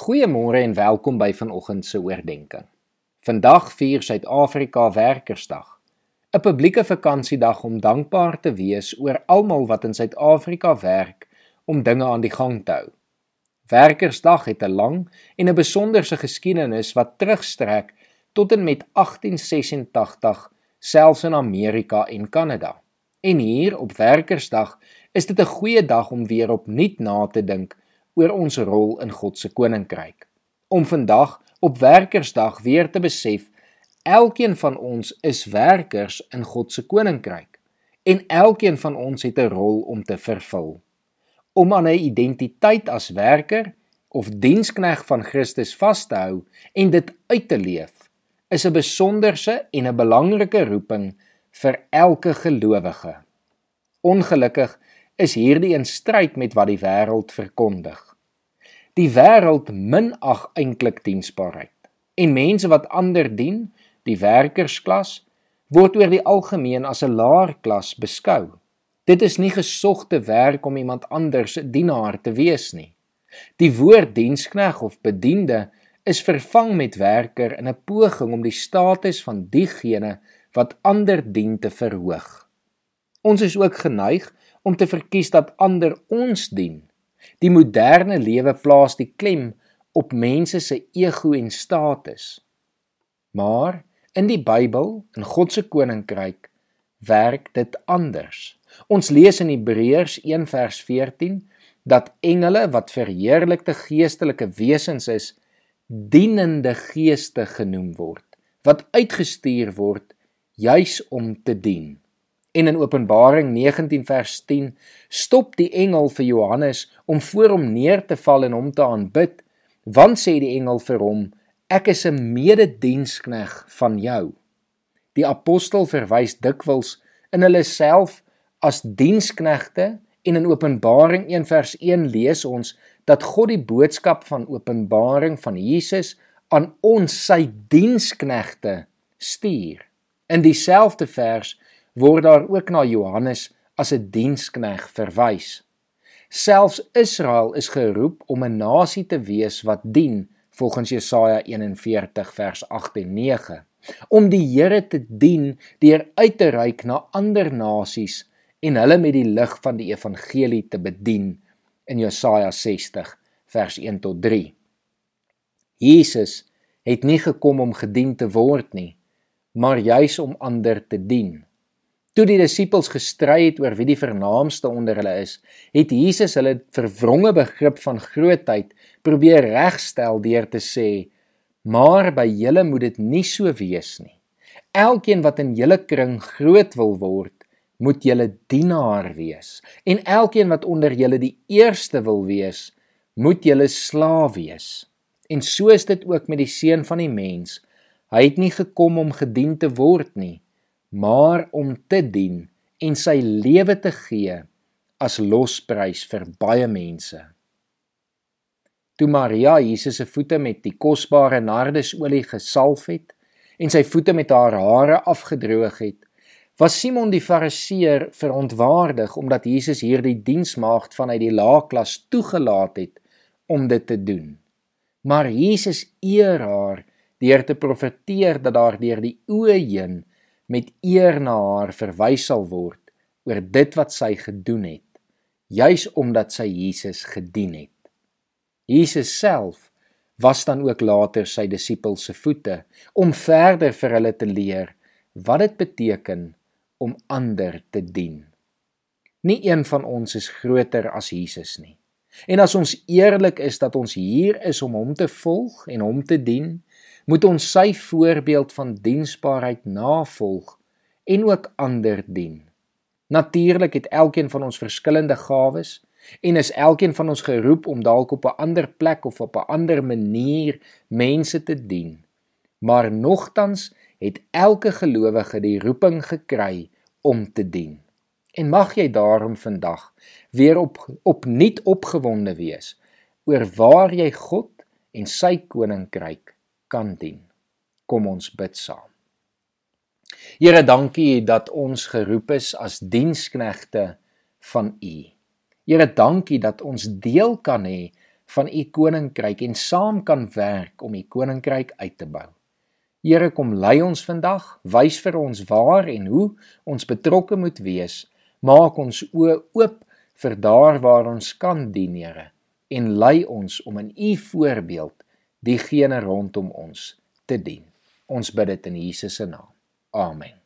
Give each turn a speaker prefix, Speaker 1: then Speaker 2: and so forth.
Speaker 1: Goeiemôre en welkom by vanoggend se oordeenking. Vandag vier Suid-Afrika Werkersdag. 'n Publieke vakansiedag om dankbaar te wees oor almal wat in Suid-Afrika werk om dinge aan die gang te hou. Werkersdag het 'n lang en 'n besonderse geskiedenis wat terugstrek tot en met 1886, selfs in Amerika en Kanada. En hier op Werkersdag is dit 'n goeie dag om weer opnuut na te dink oor ons rol in God se koninkryk. Om vandag op Werkersdag weer te besef, elkeen van ons is werkers in God se koninkryk en elkeen van ons het 'n rol om te vervul. Om aan 'n identiteit as werker of dienskneg van Christus vas te hou en dit uit te leef, is 'n besonderse en 'n belangrike roeping vir elke gelowige. Ongelukkig is hierdie in stryd met wat die wêreld verkondig. Die wêreld minag eintlik diensbaarheid en mense wat ander dien, die werkersklas, word oor die algemeen as 'n laer klas beskou. Dit is nie gesogte werk om iemand anders se dienaar te wees nie. Die woord dienskneg of bediende is vervang met werker in 'n poging om die status van diegene wat ander dien te verhoog. Ons is ook geneig om te verkies dat ander ons dien. Die moderne lewe plaas die klem op mense se ego en status. Maar in die Bybel, in God se koninkryk, werk dit anders. Ons lees in Hebreërs 1 vers 14 dat engele wat verheerlikte geestelike wesens is, dienende geeste genoem word, wat uitgestuur word juis om te dien. En in Openbaring 19 vers 10 stop die engel vir Johannes om voor hom neer te val en hom te aanbid, want sê die engel vir hom: Ek is 'n mededienskneg van jou. Die apostel verwys dikwels in hulle self as diensknegte en in Openbaring 1 vers 1 lees ons dat God die boodskap van Openbaring van Jesus aan ons sy diensknegte stuur. In dieselfde vers word daar ook na Johannes as 'n dienskneg verwys. Selfs Israel is geroep om 'n nasie te wees wat dien volgens Jesaja 41 vers 8 en 9 om die Here te dien deur uit te reik na ander nasies en hulle met die lig van die evangelie te bedien in Jesaja 60 vers 1 tot 3 Jesus het nie gekom om gedien te word nie maar juis om ander te dien Toe die disippels gestry het oor wie die vernaamste onder hulle is, het Jesus hulle verwronge begrip van grootheid probeer regstel deur te sê: "Maar by julle moet dit nie so wees nie. Elkeen wat in julle kring groot wil word, moet julle dienaar wees, en elkeen wat onder julle die eerste wil wees, moet julle slaaf wees." En so is dit ook met die seun van die mens. Hy het nie gekom om gedien te word nie, maar om te dien en sy lewe te gee as losprys vir baie mense. Toe Maria Jesus se voete met die kosbare nardesolie gesalf het en sy voete met haar hare afgedroog het, was Simon die Fariseer verontwaardig omdat Jesus hierdie diensmaagd vanuit die lae klas toegelaat het om dit te doen. Maar Jesus eer haar deur te profeteer dat daar deur die oë heen met eer na haar verwys sal word oor dit wat sy gedoen het juis omdat sy Jesus gedien het. Jesus self was dan ook later sy disippels se voete om verder vir hulle te leer wat dit beteken om ander te dien. Nie een van ons is groter as Jesus nie. En as ons eerlik is dat ons hier is om hom te volg en hom te dien moet ons sy voorbeeld van diensbaarheid navolg en ook ander dien. Natuurlik het elkeen van ons verskillende gawes en is elkeen van ons geroep om dalk op 'n ander plek of op 'n ander manier mense te dien. Maar nogtans het elke gelowige die roeping gekry om te dien. En mag jy daarom vandag weer op opnuut opgewonde wees oor waar jy God en sy koninkryk kan dien. Kom ons bid saam. Here, dankie dat ons geroep is as diensknegte van U. Here, dankie dat ons deel kan hê van u koninkryk en saam kan werk om u koninkryk uit te bou. Here kom lei ons vandag, wys vir ons waar en hoe ons betrokke moet wees. Maak ons oë oop vir daar waar ons kan dien, Here, en lei ons om in u voorbeeld diegene rondom ons te dien. Ons bid dit in Jesus se naam. Amen.